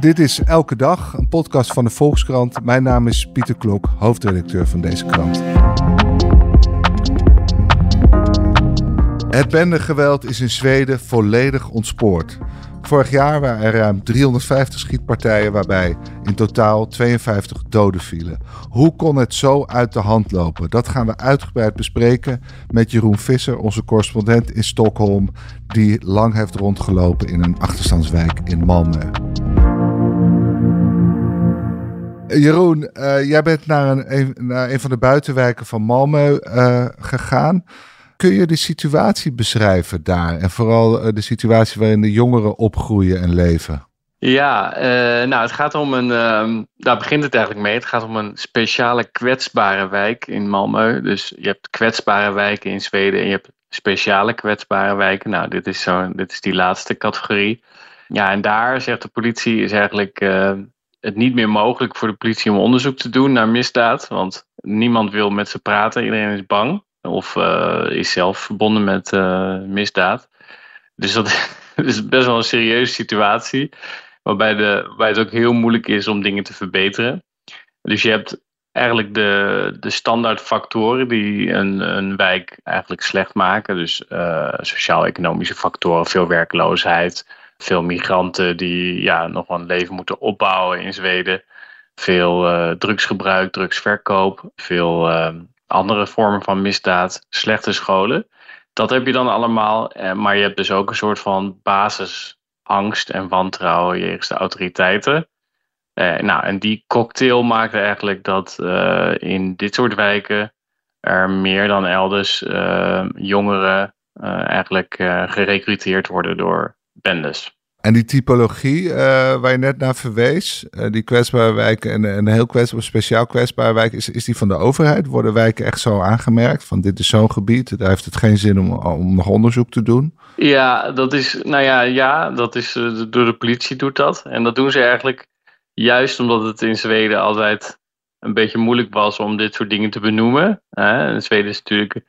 Dit is Elke Dag, een podcast van de Volkskrant. Mijn naam is Pieter Klok, hoofdredacteur van deze krant. Het bendegeweld is in Zweden volledig ontspoord. Vorig jaar waren er ruim 350 schietpartijen waarbij in totaal 52 doden vielen. Hoe kon het zo uit de hand lopen? Dat gaan we uitgebreid bespreken met Jeroen Visser, onze correspondent in Stockholm, die lang heeft rondgelopen in een achterstandswijk in Malmö. Jeroen, uh, jij bent naar een, naar van de buitenwijken van Malmö uh, gegaan. Kun je de situatie beschrijven daar en vooral uh, de situatie waarin de jongeren opgroeien en leven? Ja, nou het gaat om een, ehm, daar begint het eigenlijk mee. Het gaat om een speciale kwetsbare wijk in Malmö. Dus je hebt kwetsbare wijken in Zweden en je hebt speciale kwetsbare wijken. Nou, dit is, zo, dit is die laatste categorie. Ja, en daar zegt de politie is eigenlijk het niet meer mogelijk voor de politie om onderzoek te doen naar misdaad. Want niemand wil met ze praten, iedereen is bang. Of uh, is zelf verbonden met uh, misdaad. Dus dat is best wel een serieuze situatie. Waarbij, de, waarbij het ook heel moeilijk is om dingen te verbeteren. Dus je hebt eigenlijk de, de standaard factoren die een, een wijk eigenlijk slecht maken. Dus uh, sociaal-economische factoren, veel werkloosheid, veel migranten die ja, nog een leven moeten opbouwen in Zweden. Veel uh, drugsgebruik, drugsverkoop, veel uh, andere vormen van misdaad, slechte scholen. Dat heb je dan allemaal, eh, maar je hebt dus ook een soort van basisangst en wantrouwen jegens de autoriteiten. Eh, nou, en die cocktail maakte eigenlijk dat in dit soort wijken er meer dan elders jongeren eigenlijk gerecruiteerd worden door bendes. En die typologie uh, waar je net naar verwees, uh, die kwetsbare wijken en een heel kwetsbaar, speciaal kwetsbare wijk, is, is die van de overheid? Worden wijken echt zo aangemerkt van dit is zo'n gebied, daar heeft het geen zin om, om nog onderzoek te doen? Ja, dat is, nou ja, ja, dat is uh, door de politie doet dat. En dat doen ze eigenlijk juist omdat het in Zweden altijd een beetje moeilijk was om dit soort dingen te benoemen. Hè? Zweden is natuurlijk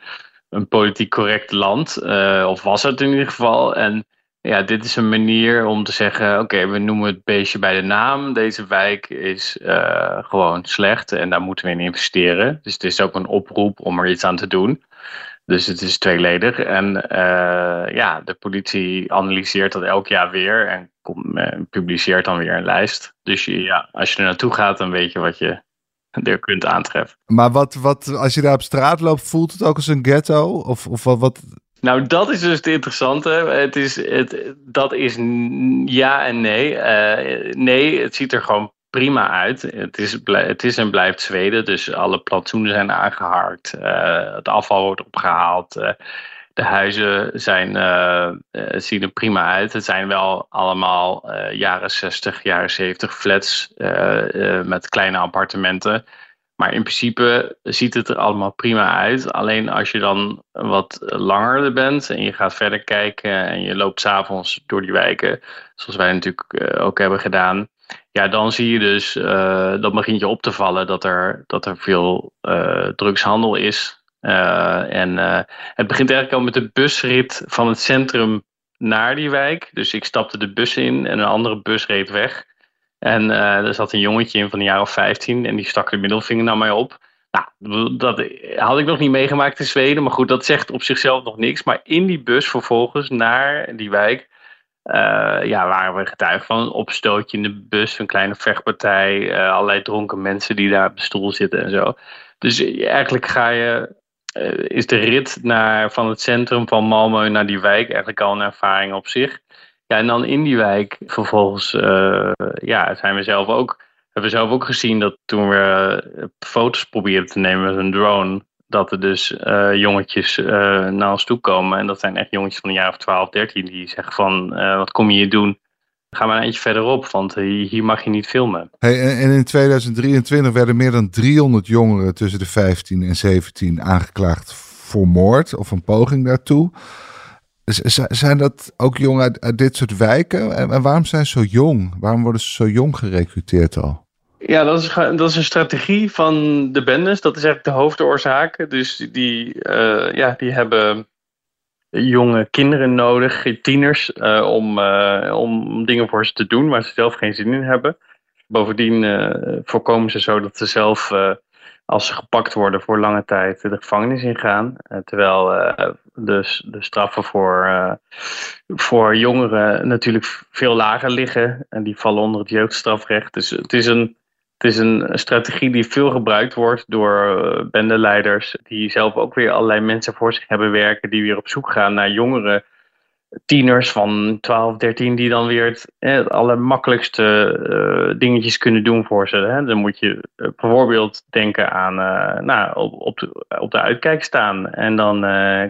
een politiek correct land, of was het in ieder geval. En ja, dit is een manier om te zeggen: oké, we noemen het beestje bij de naam. Deze wijk is uh, gewoon slecht en daar moeten we in investeren. Dus het is ook een oproep om er iets aan te doen. Dus het is tweeledig. En uh, ja, de politie analyseert dat elk jaar weer en uh, publiceert dan weer een lijst. Dus je, ja, als je er naartoe gaat, dan weet je wat je er kunt aantreffen. Maar wat, wat, als je daar op straat loopt, voelt het ook als een ghetto? Of, of wat, nou, dat is dus het interessante. Het is, het, dat is ja en nee. Uh, nee, het ziet er gewoon prima uit. Het is, het is en blijft Zweden, dus alle plantsoenen zijn aangeharkt. Uh, het afval wordt opgehaald. Uh, de huizen zijn, zien er prima uit. Het zijn wel allemaal jaren 60, jaren 70 flats met kleine appartementen. Maar in principe ziet het er allemaal prima uit. Alleen als je dan wat langer er bent en je gaat verder kijken en je loopt s'avonds door die wijken, zoals wij natuurlijk eh, ook hebben gedaan. Ja, dan zie je dus, uh, dan begint je op te vallen dat er, dat er veel uh, drugshandel is. en het begint eigenlijk al met de busrit van het centrum naar die wijk. Dus ik stapte de bus in en een andere bus reed weg. En uh, er zat een jongetje in van een jaar of 15 en die stak de middelvinger naar mij op. Nou, dat had ik nog niet meegemaakt in Zweden, maar goed, dat zegt op zichzelf nog niks. Maar in die bus vervolgens naar die wijk, uh, ja, waren we getuigen van een opstootje in de bus, een kleine vechtpartij, uh, allerlei dronken mensen die daar op de stoel zitten en zo. Dus eigenlijk ga je, is de rit naar, van het centrum van Malmö naar die wijk eigenlijk al een ervaring op zich. Ja, en dan in die wijk vervolgens uh, ja, zijn we zelf ook, hebben we zelf ook gezien dat toen we uh, foto's probeerden te nemen met een drone, dat er dus uh, jongetjes naar ons toe komen. En dat zijn echt jongetjes van een jaar of 12, 13 die zeggen van wat kom je hier doen? Ga maar een eentje verderop, want hier mag je niet filmen. Hey, en in 2023 werden meer dan 300 jongeren tussen de 15 en 17 aangeklaagd voor moord of een poging daartoe. Zijn dat ook jong uit, dit soort wijken? En waarom zijn ze zo jong? Waarom worden ze zo jong gerecruiteerd al? Ja, dat is, dat is een strategie van de bendes. Dat is eigenlijk de hoofdoorzaak. Dus die, uh, ja, die hebben jonge kinderen nodig, tieners, om, om dingen voor ze te doen waar ze zelf geen zin in hebben. Bovendien voorkomen ze zo dat ze zelf als ze gepakt worden voor lange tijd de gevangenis ingaan. Uh, terwijl uh, de, straffen voor, uh, voor jongeren natuurlijk veel lager liggen. En die vallen onder het jeugdstrafrecht. Dus het is een, het is een strategie die veel gebruikt wordt door bendeleiders. Die zelf ook weer allerlei mensen voor zich hebben werken. Die weer op zoek gaan naar jongeren tieners van 12, 13 die dan weer het, het allermakkelijkste uh, dingetjes kunnen doen voor ze. Hè. Dan moet je uh, bijvoorbeeld denken aan uh, nou, op, op, de, op de uitkijk staan en dan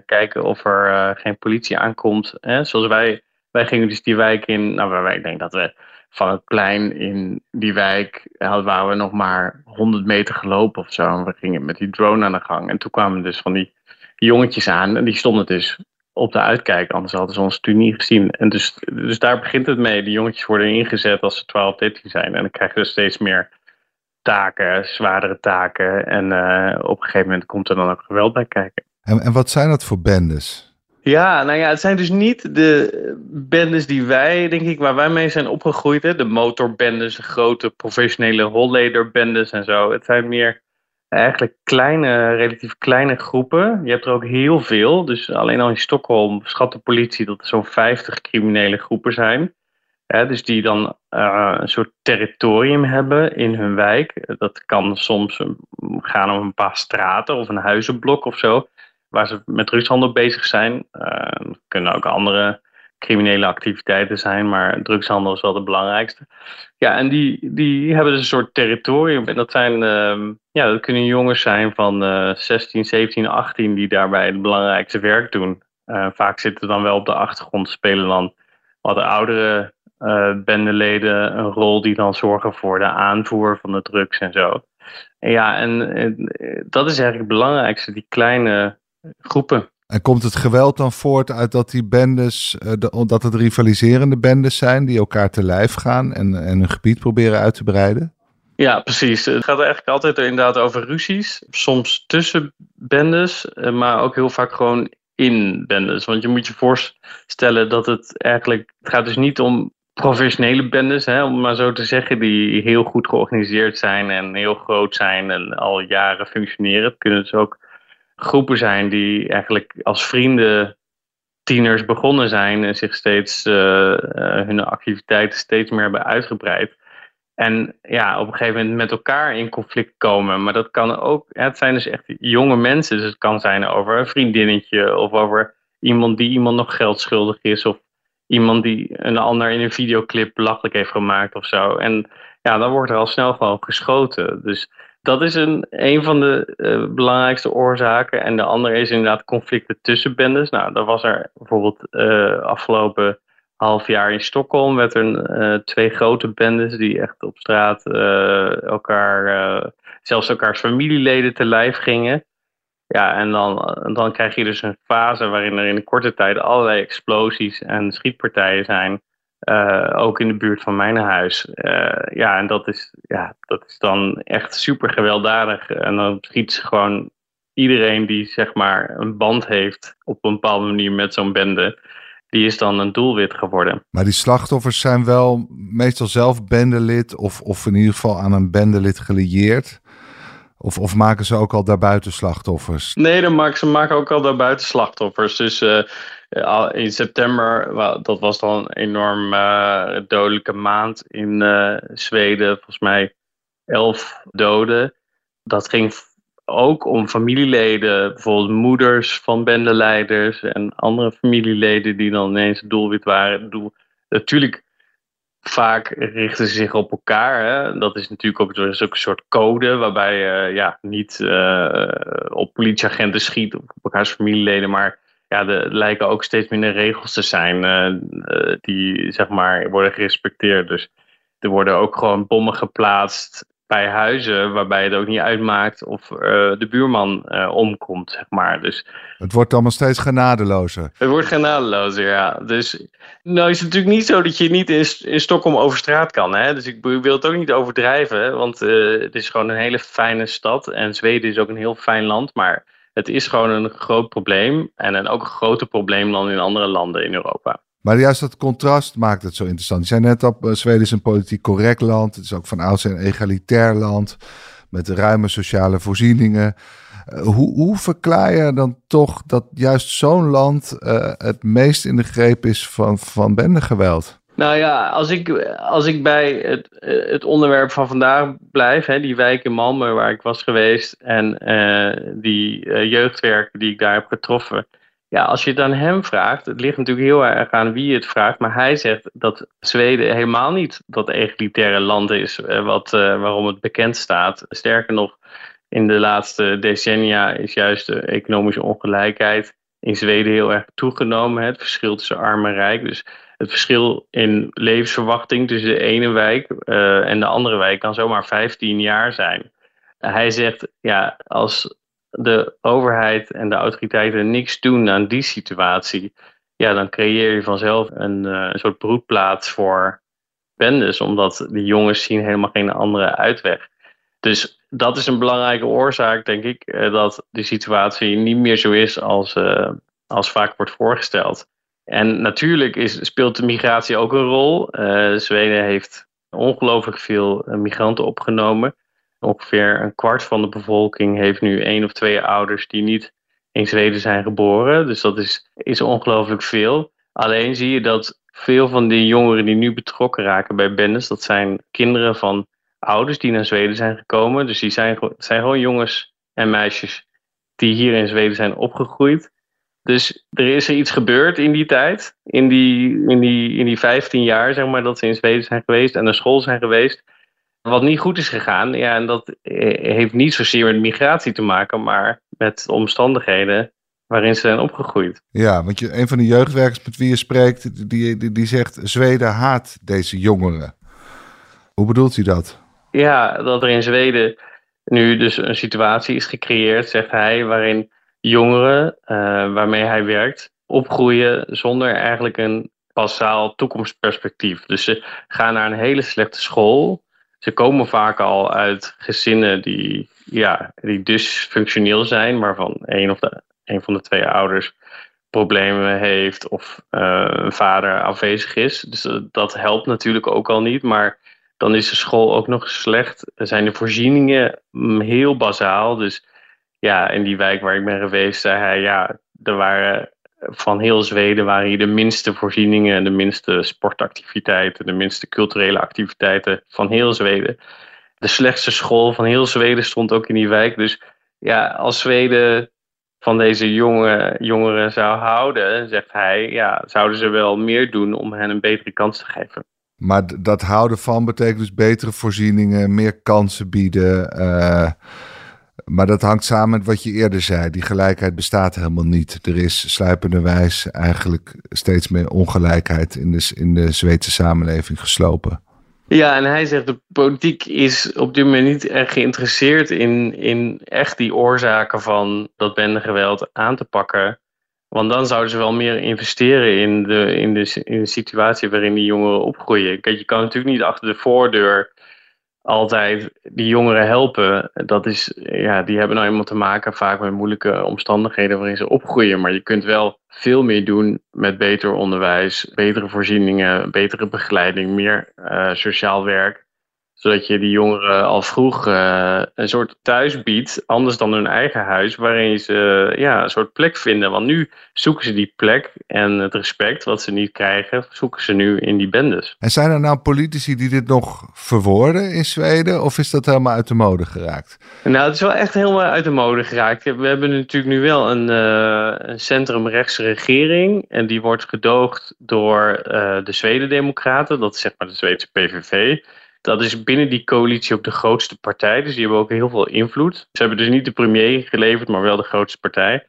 kijken of er geen politie aankomt. Hè. Zoals wij, wij gingen dus die wijk in, nou wij, ik denk dat we van het plein in die wijk hadden we nog maar 100 meter gelopen of zo. En we gingen met die drone aan de gang. En toen kwamen dus van die jongetjes aan en die stonden dus op de uitkijk, anders hadden ze ons natuurlijk niet gezien. En dus, dus daar begint het mee. De jongetjes worden ingezet als ze 12, 13 zijn. En dan krijgen ze steeds meer taken, zwaardere taken. En uh, op een gegeven moment komt er dan ook geweld bij kijken. En, en wat zijn dat voor bendes? Ja, nou ja, het zijn dus niet de bendes die wij, denk ik, waar wij mee zijn opgegroeid. Hè? De motorbendes, de grote professionele hollederbendes en zo. Het zijn meer eigenlijk kleine, relatief kleine groepen. Je hebt er ook heel veel. Dus alleen al in Stockholm schat de politie dat er zo'n 50 criminele groepen zijn. dus die dan uh, een soort territorium hebben in hun wijk. Dat kan soms gaan om een paar straten of een huizenblok of zo. Waar ze met drugshandel bezig zijn. Uh, kunnen ook andere criminele activiteiten zijn, maar drugshandel is wel de belangrijkste. Ja, en die, die hebben dus een soort territorium. En dat zijn, uh, ja, dat kunnen jongens zijn van uh, 16, 17, 18 die daarbij het belangrijkste werk doen. Uh, vaak zitten dan wel op de achtergrond, spelen dan wat de oudere uh, bendeleden een rol die dan zorgen voor de aanvoer van de drugs en zo. Ja, en, en dat is eigenlijk het belangrijkste, die kleine groepen. En komt het geweld dan voort uit dat die bendes, uh, de, dat het rivaliserende bendes zijn die elkaar te lijf gaan en, en hun gebied proberen uit te breiden? Ja, precies. Het gaat eigenlijk altijd inderdaad over ruzies. Soms tussen bendes, eh, maar ook heel vaak gewoon in bendes. Want je moet je voorstellen dat het eigenlijk, het gaat dus niet om professionele bendes, hè, om maar zo te zeggen, die heel goed georganiseerd zijn en heel groot zijn en al jaren functioneren. Het kunnen dus ook groepen zijn die eigenlijk als vrienden tieners begonnen zijn en zich steeds uh, hun activiteiten steeds meer hebben uitgebreid. En ja, op een gegeven moment met elkaar in conflict komen. Maar dat kan ook, het zijn dus echt jonge mensen. Dus het kan zijn over een vriendinnetje of over iemand die iemand nog geld schuldig is. Of iemand die een ander in een videoclip belachelijk heeft gemaakt of zo. En ja, dan wordt er al snel gewoon geschoten. Dus dat is een, een van de uh, belangrijkste oorzaken. En de andere is inderdaad conflicten tussen bendes. Nou, dat was er bijvoorbeeld uh, afgelopen half jaar in Stockholm. Werd er uh, twee grote bendes die echt op straat elkaar, zelfs elkaars familieleden te lijf gingen. Ja, en dan, dan krijg je dus een fase waarin er in een korte tijd allerlei explosies en schietpartijen zijn. Uh, ook in de buurt van mijn huis. Uh, ja, en dat is, ja, dat is dan echt super gewelddadig. En dan schiet ze gewoon iedereen die zeg maar een band heeft op een bepaalde manier met zo'n bende. Die is dan een doelwit geworden. Maar die slachtoffers zijn wel meestal zelf bendelid of, of in ieder geval aan een bendelid gelieerd. Of, of maken ze ook al daarbuiten slachtoffers? Nee, dan maken ze maken ook al daarbuiten slachtoffers. Dus uh, in september, dat was dan een enorm uh, dodelijke maand in uh, Zweden. Volgens mij elf doden. Dat ging ook om familieleden, bijvoorbeeld moeders van bendeleiders en andere familieleden die dan ineens doelwit waren. Natuurlijk vaak richten ze zich op elkaar. Hè? Dat is natuurlijk ook, is een soort code waarbij je ja, niet uh, op politieagenten schiet op elkaars familieleden, maar ja, er lijken ook steeds minder regels te zijn uh, die zeg maar worden gerespecteerd. Dus er worden ook gewoon bommen geplaatst bij huizen waarbij het ook niet uitmaakt of uh, de buurman uh, omkomt, zeg maar. Dus, het wordt allemaal steeds genadelozer. Het wordt genadelozer, ja. Dus nou is het natuurlijk niet zo dat je niet in, in Stockholm over straat kan. Hè? Dus ik wil het ook niet overdrijven, want het is gewoon een hele fijne stad. En Zweden is ook een heel fijn land, maar het is gewoon een groot probleem. En een, ook een groter probleem dan in andere landen in Europa. Maar juist dat contrast maakt het zo interessant. Je zei net al, eh, Zweden is een politiek correct land. Het is ook van ouds een egalitair land. Met ruime sociale voorzieningen. Eh, hoe, hoe verklaar je dan toch dat juist zo'n land uh, het meest in de greep is van, van bendegeweld? Nou ja, als ik, als ik bij het, het onderwerp van vandaag blijf, hè, die wijk in Malmö waar ik was geweest en uh, die uh, die ik daar heb getroffen. Ja, als je het aan hem vraagt, het ligt natuurlijk heel erg aan wie het vraagt, maar hij zegt dat Zweden helemaal niet dat egalitaire land is uh, wat, waarom het bekend staat. Sterker nog, in de laatste decennia is juist de economische ongelijkheid in Zweden heel erg toegenomen. Het verschil tussen arm en rijk. Dus het verschil in levensverwachting tussen de ene wijk uh, en de andere wijk kan zomaar 15 jaar zijn. Hij zegt, ja, als de overheid en de autoriteiten niks doen aan die situatie, ja, dan creëer je vanzelf een, uh, een soort broedplaats voor bendes, omdat die jongens zien helemaal geen andere uitweg. Dus dat is een belangrijke oorzaak, denk ik, uh, dat de situatie niet meer zo is als, als vaak wordt voorgesteld. En natuurlijk is, speelt de migratie ook een rol. Uh, Zweden heeft ongelooflijk veel eh, migranten opgenomen. Ongeveer een kwart van de bevolking heeft nu één of twee ouders die niet in Zweden zijn geboren. Dus dat is, is ongelooflijk veel. Alleen zie je dat veel van die jongeren die nu betrokken raken bij bendes, dat zijn kinderen van ouders die naar Zweden zijn gekomen. Dus die zijn, zijn gewoon jongens en meisjes die hier in Zweden zijn opgegroeid. Dus er is er iets gebeurd in die tijd, in die, in die, in die 15 jaar zeg maar, dat ze in Zweden zijn geweest en naar school zijn geweest, wat niet goed is gegaan. Ja, en dat eh, heeft niet zozeer met migratie te maken, maar met de omstandigheden waarin ze zijn opgegroeid. Ja, want je, een van de jeugdwerkers met wie je spreekt, die, die, die zegt Zweden haat deze jongeren. Hoe bedoelt hij dat? Ja, dat er in Zweden nu dus een situatie is gecreëerd, zegt hij, waarin jongeren uh, waarmee hij werkt opgroeien zonder eigenlijk een basaal toekomstperspectief. Dus ze gaan naar een hele slechte school. Ze komen vaak al uit gezinnen die, ja, die dysfunctioneel zijn, waarvan een, of de, een van de twee ouders problemen heeft of uh, een vader afwezig is. Dus dat helpt natuurlijk ook al niet. Maar dan is de school ook nog slecht. Zijn de voorzieningen mm, heel bazaal. Dus ja, in die wijk waar ik ben geweest, zei hij, ja, er waren van heel Zweden waren hier de minste voorzieningen, de minste sportactiviteiten, de minste culturele activiteiten van heel Zweden. De slechtste school van heel Zweden stond ook in die wijk. Dus ja, als Zweden van deze jonge, jongeren zou houden, zegt hij, ja, zouden ze wel meer doen om hen een betere kans te geven. Maar dat houden van betekent dus betere voorzieningen, meer kansen bieden. Uh maar dat hangt samen met wat je eerder zei. Die gelijkheid bestaat helemaal niet. Er is sluipenderwijs eigenlijk steeds meer ongelijkheid in de, in de Zweedse samenleving geslopen. Ja, en hij zegt de politiek is op dit moment niet erg geïnteresseerd in, in echt die oorzaken van dat bendegeweld aan te pakken. Want dan zouden ze wel meer investeren in de, in de, in de situatie waarin die jongeren opgroeien. Kijk, je kan natuurlijk niet achter de voordeur altijd die jongeren helpen. Dat is, ja, die hebben nou eenmaal te maken vaak met moeilijke omstandigheden waarin ze opgroeien. Maar je kunt wel veel meer doen met beter onderwijs, betere voorzieningen, betere begeleiding, meer uh, sociaal werk zodat je die jongeren al vroeg uh, een soort thuis biedt, anders dan hun eigen huis, waarin ze ja, een soort plek vinden. Want nu zoeken ze die plek en het respect wat ze niet krijgen, zoeken ze nu in die bendes. En zijn er nou politici die dit nog verwoorden in Zweden, of is dat helemaal uit de mode geraakt? Nou, het is wel echt helemaal uit de mode geraakt. We hebben natuurlijk nu wel een, uh, een centrumrechtse regering en die wordt gedoogd door uh, de Zweden-democraten, dat is zeg maar de Zweedse PVV. Dat is binnen die coalitie ook de grootste partij. Dus die hebben ook heel veel invloed. Ze hebben dus niet de premier geleverd, maar wel de grootste partij.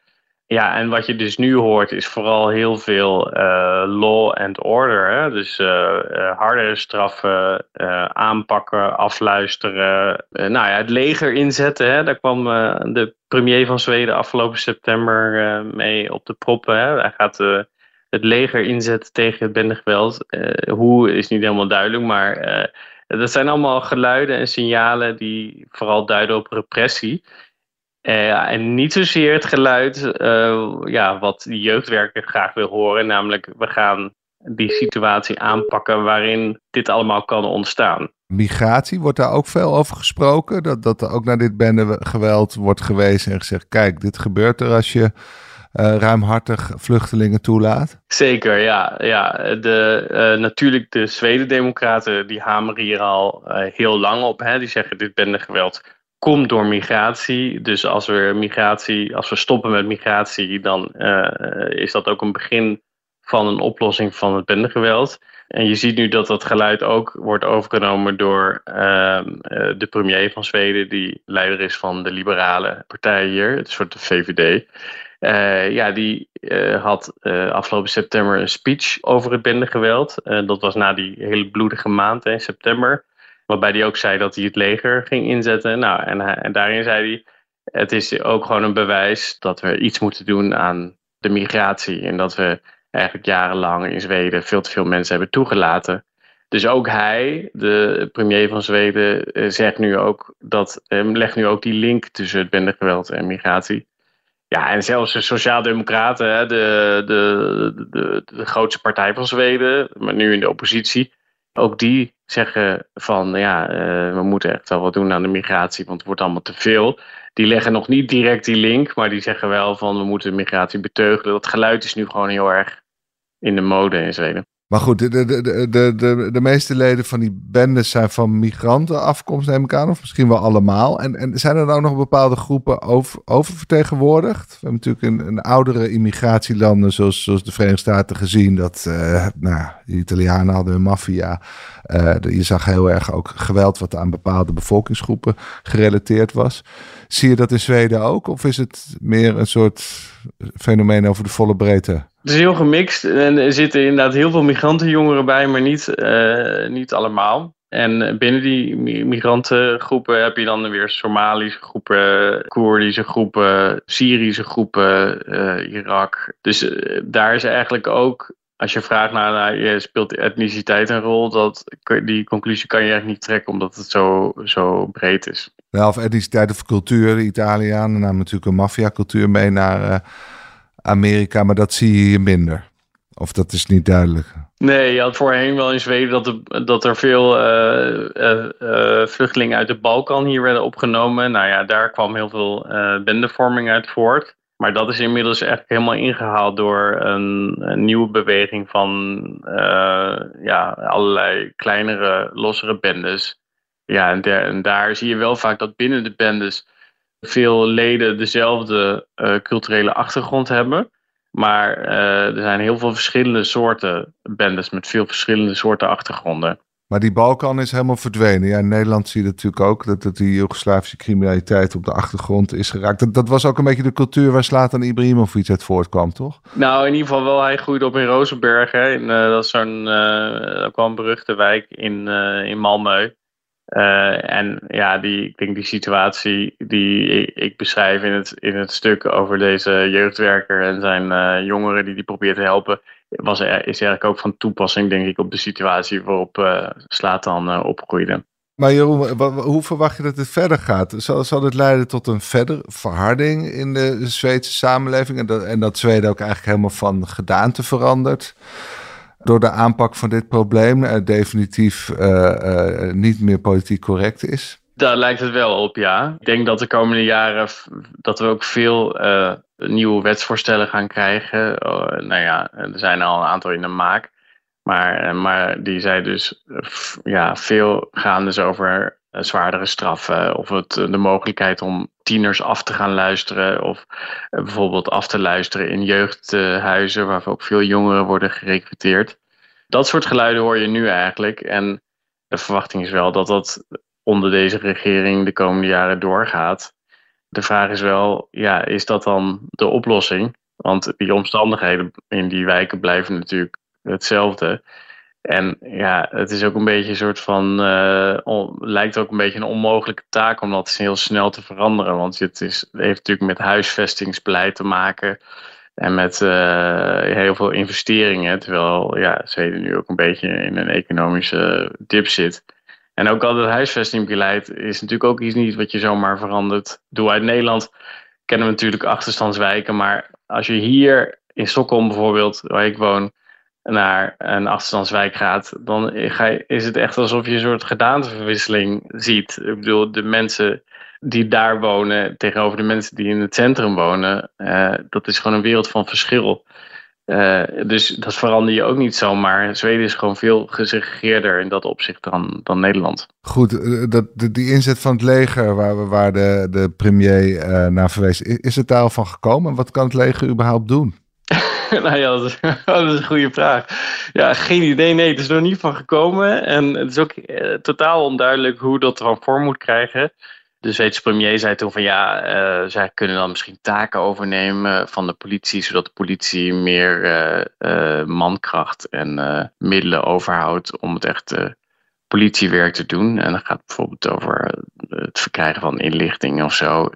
Ja, en wat je dus nu hoort is vooral heel veel uh, law and order. Hè? Dus uh, harde straffen, aanpakken, afluisteren. nou ja, het leger inzetten. Hè? Daar kwam de premier van Zweden afgelopen september mee op de proppen. Hè? Hij gaat het leger inzetten tegen het bendegeweld. hoe is niet helemaal duidelijk, maar dat zijn allemaal geluiden en signalen die vooral duiden op repressie. en niet zozeer het geluid ja, wat de jeugdwerker graag wil horen, namelijk we gaan die situatie aanpakken waarin dit allemaal kan ontstaan. Migratie, wordt daar ook veel over gesproken? Dat, dat er ook naar dit geweld wordt gewezen en gezegd: kijk, dit gebeurt er als je ruimhartig vluchtelingen toelaat? Zeker, ja. ja de, uh, natuurlijk, de Zweden-democraten die hameren hier al uh, heel lang op. Hè. Die zeggen: dit geweld komt door migratie. Dus als we migratie, als we stoppen met migratie, dan is dat ook een begin van een oplossing van het bendegeweld. En je ziet nu dat dat geluid ook wordt overgenomen door uh, de premier van Zweden, die leider is van de liberale partij hier, het soort de VVD. Uh, ja, die uh, had afgelopen september een speech over het bendegeweld. dat was na die hele bloedige maand in september. Waarbij hij ook zei dat hij het leger ging inzetten. Nou, en, en daarin zei hij: Het is ook gewoon een bewijs dat we iets moeten doen aan de migratie. En dat we eigenlijk jarenlang in Zweden veel te veel mensen hebben toegelaten. Dus ook hij, de premier van Zweden, eh, zegt nu ook dat, legt nu ook die link tussen het bendegeweld en migratie. Ja, en zelfs de Sociaaldemocraten, de, de, de, de, grootste partij van Zweden, maar nu in de oppositie, ook die zeggen van ja, uh, we moeten echt wel wat doen aan de migratie, want het wordt allemaal te veel. Die leggen nog niet direct die link, maar die zeggen wel van we moeten de migratie beteugelen. Dat geluid is nu gewoon heel erg in de mode in Zweden. Maar goed, de, de, de, de, meeste leden van die bendes zijn van migrantenafkomst, neem ik aan. Of misschien wel allemaal. En, en zijn er nou nog bepaalde groepen over, oververtegenwoordigd? We hebben natuurlijk in, oudere immigratielanden, zoals, zoals de Verenigde Staten, gezien dat uh, nou, de Italianen hadden een maffia. Uh, je zag heel erg ook geweld wat aan bepaalde bevolkingsgroepen gerelateerd was. Zie je dat in Zweden ook? Of is het meer een soort fenomeen over de volle breedte? Het is heel gemixt en er zitten inderdaad heel veel migrantenjongeren bij, maar niet, uh, niet allemaal. En binnen die migrantengroepen heb je dan weer Somalische groepen, Koerdische groepen, Syrische groepen, uh, Irak. Dus uh, daar is eigenlijk ook, als je vraagt naar, je speelt etniciteit een rol, dat, die conclusie kan je eigenlijk niet trekken omdat het zo, zo breed is. Ja, of etniciteit of cultuur, de Italianen namen natuurlijk een maffiacultuur mee naar Amerika, maar dat zie je hier minder. Of dat is niet duidelijk. Nee, je had voorheen wel in Zweden dat, dat er veel uh, uh, vluchtelingen uit de Balkan hier werden opgenomen. Nou ja, daar kwam heel veel bendevorming uit voort. Maar dat is inmiddels echt helemaal ingehaald door een, een nieuwe beweging van ja, allerlei kleinere, lossere bendes. Ja, en, en, daar zie je wel vaak dat binnen de bendes veel leden dezelfde uh, culturele achtergrond hebben. Maar uh, er zijn heel veel verschillende soorten bendes met veel verschillende soorten achtergronden. Maar die Balkan is helemaal verdwenen. Ja, in Nederland zie je natuurlijk ook dat, dat die Joegoslavische criminaliteit op de achtergrond is geraakt. Dat, dat was ook een beetje de cultuur waar Slatan Ibrahimovic uit voortkwam, toch? Nou, in ieder geval wel. Hij groeide op in Rozenberg. Hè. In, uh, dat is zo'n uh, beruchte wijk in, uh, in Malmö. Uh, en ja, die, ik denk die situatie die ik, beschrijf in het, in het stuk over deze jeugdwerker en zijn uh, jongeren die die probeert te helpen, was is eigenlijk ook van toepassing, denk ik, op de situatie waarop uh, Slatan opgroeide. Maar Jeroen, hoe verwacht je dat het verder gaat? Zal, zal dit leiden tot een verder verharding in de Zweedse samenleving en dat, en dat Zweden ook eigenlijk helemaal van gedaante verandert? Door de aanpak van dit probleem uh, definitief uh, uh, niet meer politiek correct is? Daar lijkt het wel op, ja. Ik denk dat de komende jaren dat we ook veel nieuwe wetsvoorstellen gaan krijgen. Oh, nou ja, er zijn al een aantal in de maak. Maar, maar die zijn dus ja, veel gaan dus over zwaardere straffen. Of het, de mogelijkheid om tieners af te gaan luisteren. Of bijvoorbeeld af te luisteren in jeugdhuizen waar ook veel jongeren worden gerecruiteerd. Dat soort geluiden hoor je nu eigenlijk. En de verwachting is wel dat dat onder deze regering de komende jaren doorgaat. De vraag is wel, ja, is dat dan de oplossing? Want die omstandigheden in die wijken blijven natuurlijk hetzelfde. En ja, het is ook een beetje een soort van. Uh, lijkt ook een beetje een onmogelijke taak om dat heel snel te veranderen. Want het, is, heeft natuurlijk met huisvestingsbeleid te maken. En met uh, heel veel investeringen. Terwijl ja, Zweden nu ook een beetje in een economische dip zit. En ook al het huisvestingbeleid is natuurlijk ook iets niet wat je zomaar verandert. Doe uit Nederland kennen we natuurlijk achterstandswijken, maar als je hier in Stockholm bijvoorbeeld, waar ik woon, naar een achterstandswijk gaat, dan ga je, is het echt alsof je een soort gedaanteverwisseling ziet. Ik bedoel, de mensen die daar wonen tegenover de mensen die in het centrum wonen, uh, dat is gewoon een wereld van verschil. Uh, dus dat verander je ook niet zomaar. Zweden is gewoon veel gesegregeerder in dat opzicht dan, dan Nederland. Goed, eh, dat, die inzet van het leger waar, waar de, de premier naar verwees, is het daar al van gekomen? Wat kan het leger überhaupt doen? nou ja, dat is, dat een goede vraag. Ja, geen idee. Nee, het is nog niet van gekomen. En het is ook eh, totaal onduidelijk hoe dat er vorm moet krijgen. De Zweedse premier zei toen van ja, uh, zij kunnen dan misschien taken overnemen van de politie, zodat de politie meer uh, mankracht en middelen overhoudt om het echt politiewerk te doen. En dan gaat bijvoorbeeld over het verkrijgen van inlichting of zo,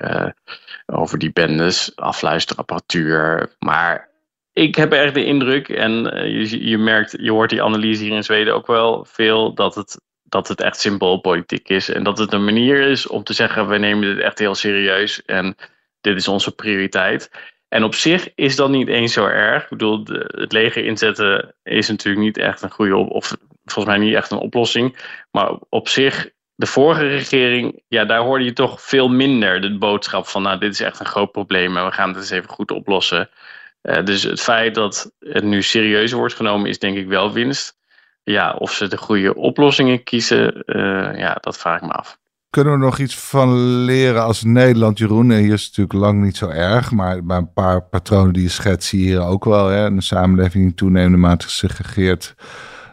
over die bendes, afluisterapparatuur. Maar ik heb echt de indruk, en je, je merkt, je hoort die analyse hier in Zweden ook wel veel, dat het dat het echt symboolpolitiek is. En dat het een manier is om te zeggen: we nemen dit echt heel serieus en dit is onze prioriteit. En op zich is dat niet eens zo erg. Ik bedoel, het leger inzetten is natuurlijk niet echt een goede, of volgens mij niet echt een oplossing. Maar op zich, de vorige regering, ja, daar hoorde je toch veel minder de boodschap van: nou, dit is echt een groot probleem en we gaan het eens even goed oplossen. Uh, dus het feit dat het nu serieus wordt genomen, is denk ik wel winst ja, of ze de goede oplossingen kiezen, uh, ja, dat vraag ik me af. Kunnen we nog iets van leren als Nederland, Jeroen? Hier is het natuurlijk lang niet zo erg, maar bij een paar patronen die je schetst zie je hier ook wel. Hè? Een samenleving die toenemende mate gesegregeerd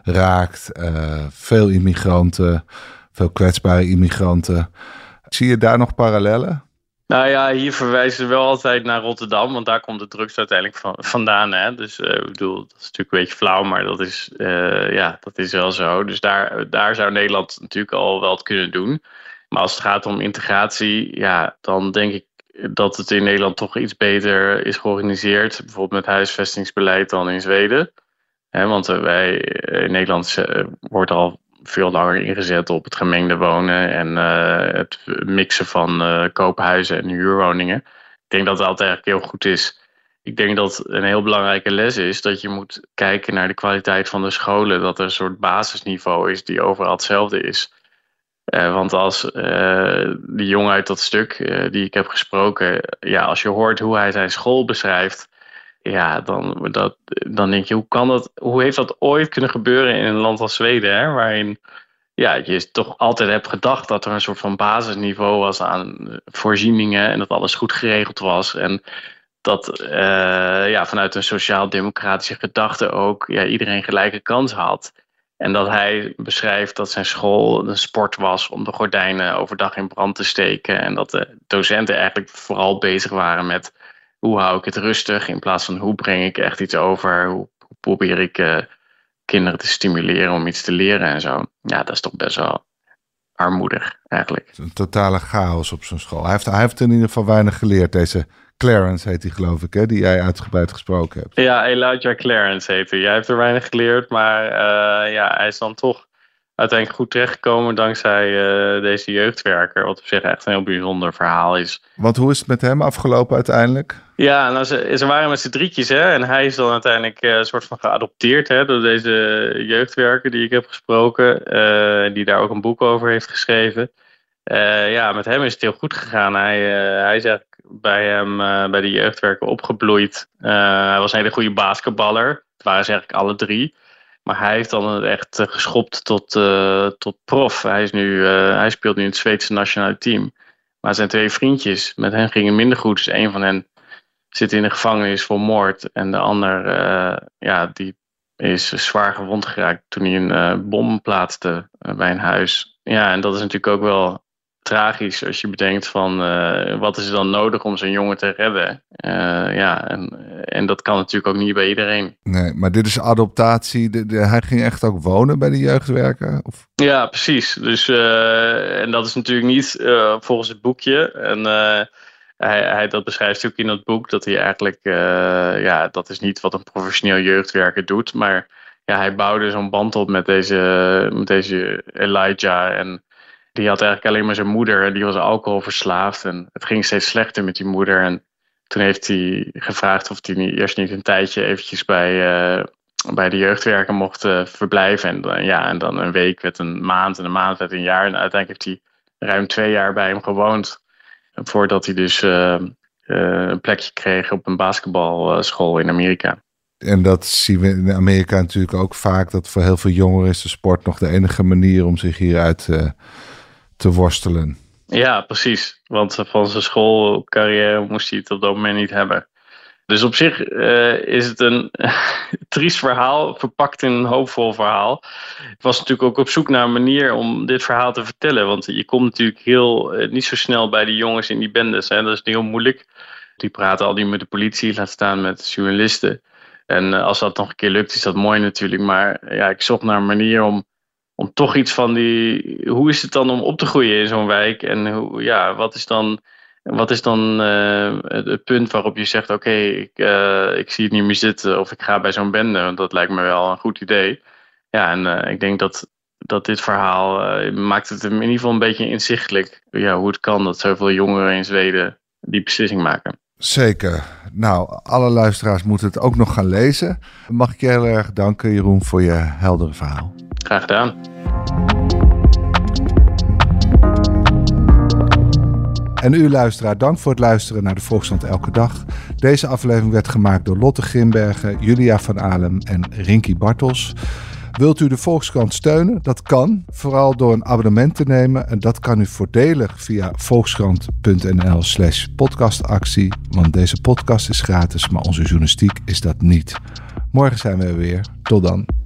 raakt. Veel immigranten, veel kwetsbare immigranten. Zie je daar nog parallellen? Nou ja, hier verwijzen we wel altijd naar Rotterdam, want daar komt de drugs uiteindelijk van, vandaan. Hè? Dus uh, ik bedoel, dat is natuurlijk een beetje flauw, maar dat is, uh, ja, dat is wel zo. Dus daar, daar zou Nederland natuurlijk al wel het kunnen doen. Maar als het gaat om integratie, ja, dan denk ik dat het in Nederland toch iets beter is georganiseerd. Bijvoorbeeld met huisvestingsbeleid dan in Zweden. He, want wij in Nederland wordt al veel langer ingezet op het gemengde wonen en uh, het mixen van uh, koophuizen en huurwoningen. Ik denk dat dat eigenlijk heel goed is. Ik denk dat een heel belangrijke les is dat je moet kijken naar de kwaliteit van de scholen. Dat er een soort basisniveau is die overal hetzelfde is. Uh, want als die jongen uit dat stuk die ik heb gesproken, ja, als je hoort hoe hij zijn school beschrijft, ja, dan, dat, dan denk je, hoe, kan dat, hoe heeft dat ooit kunnen gebeuren in een land als Zweden, hè, waarin ja, je toch altijd hebt gedacht dat er een soort van basisniveau was aan voorzieningen en dat alles goed geregeld was. En dat uh, ja, vanuit een sociaal-democratische gedachte ook ja, iedereen gelijke kans had. En dat hij beschrijft dat zijn school een sport was om de gordijnen overdag in brand te steken. En dat de docenten eigenlijk vooral bezig waren met hoe hou ik het rustig in plaats van hoe breng ik echt iets over, hoe, probeer ik uh, kinderen te stimuleren om iets te leren en zo. Ja, dat is toch best wel armoedig eigenlijk. Een totale chaos op zijn school. Hij heeft, hij heeft in ieder geval weinig geleerd, deze Clarence heet hij geloof ik, hè, die jij uitgebreid gesproken hebt. Ja, Elijah Clarence heet hij. Jij hebt er weinig geleerd, maar uh, ja, hij is dan toch uiteindelijk goed terechtgekomen dankzij uh, deze jeugdwerker. Wat op zich echt een heel bijzonder verhaal is. Want hoe is het met hem afgelopen uiteindelijk? Ja, nou, ze, ze waren met z'n drietjes hè, en hij is dan uiteindelijk uh, een soort van geadopteerd hè, door deze jeugdwerker die ik heb gesproken. Uh, die daar ook een boek over heeft geschreven. ja, met hem is het heel goed gegaan. Hij, hij is eigenlijk bij hem, bij de jeugdwerker opgebloeid. hij was een hele goede basketballer. Het waren ze eigenlijk alle drie. Maar hij heeft dan echt eh, geschopt tot, uh, tot prof. Hij, is nu, uh, hij speelt nu in het Zweedse nationale team. Maar zijn twee vriendjes, met hen gingen minder goed. Dus een van hen zit in de gevangenis voor moord. En de ander, ja, die is zwaar gewond geraakt toen hij een bom plaatste bij een huis. Ja, en dat is natuurlijk ook wel tragisch als je bedenkt van uh, wat is er dan nodig om zo'n jongen te redden. Uh, ja, en, en dat kan natuurlijk ook niet bij iedereen. Nee, maar dit is adoptatie. De, de, hij ging echt ook wonen bij de jeugdwerker? Of? Ja, precies. Dus, uh, en dat is natuurlijk niet volgens het boekje. En hij, hij, dat beschrijft natuurlijk in dat boek dat hij eigenlijk, ja, dat is niet wat een professioneel jeugdwerker doet, maar ja, hij bouwde zo'n band op met deze, met deze Elijah. En die had eigenlijk alleen maar zijn moeder. Die was alcoholverslaafd. En het ging steeds slechter met die moeder. En toen heeft hij gevraagd of hij niet, eerst niet een tijdje eventjes bij, uh, bij de jeugdwerker mocht uh, verblijven. En, uh, ja, en dan een week werd een maand en een maand werd een jaar. En uiteindelijk heeft hij ruim twee jaar bij hem gewoond. Voordat hij dus een plekje kreeg op een basketbalschool in Amerika. En dat zien we in Amerika natuurlijk ook vaak. Dat voor heel veel jongeren is de sport nog de enige manier om zich hieruit te worstelen. Ja, precies. Want van zijn schoolcarrière moest hij het op dat moment niet hebben. Dus op zich uh, is het een triest verhaal, verpakt in een hoopvol verhaal. Ik was natuurlijk ook op zoek naar een manier om dit verhaal te vertellen. Want je komt natuurlijk heel, uh, niet zo snel bij die jongens in die bendes. Hè. Dat is heel moeilijk. Die praten al niet met de politie, laat staan met journalisten. En als dat nog een keer lukt, is dat mooi natuurlijk. Maar ja, ik zocht naar een manier om om toch iets van die. Hoe is het dan om op te groeien in zo'n wijk? En hoe, ja, wat is dan, wat is dan uh, het, punt waarop je zegt: Oké, ik, uh, ik zie het niet meer zitten of ik ga bij zo'n bende? Want dat lijkt me wel een goed idee. Ja, en uh, ik denk dat, dat dit verhaal maakt het in ieder geval een beetje inzichtelijk ja, hoe het kan dat zoveel jongeren in Zweden die beslissing maken. Zeker. Nou, alle luisteraars moeten het ook nog gaan lezen. Mag ik je heel erg danken, Jeroen, voor je heldere verhaal. Graag gedaan. En u luisteraar, dank voor het luisteren naar de Volksstand Elke Dag. Deze aflevering werd gemaakt door Lotte Grimbergen, Julia van Alem en Rinky Bartels. Wilt u de Volkskrant steunen? Dat kan, vooral door een abonnement te nemen. En dat kan u voordelig via volkskrant.nl slash podcastactie. Want deze podcast is gratis, maar onze journalistiek is dat niet. Morgen zijn we weer. Tot dan.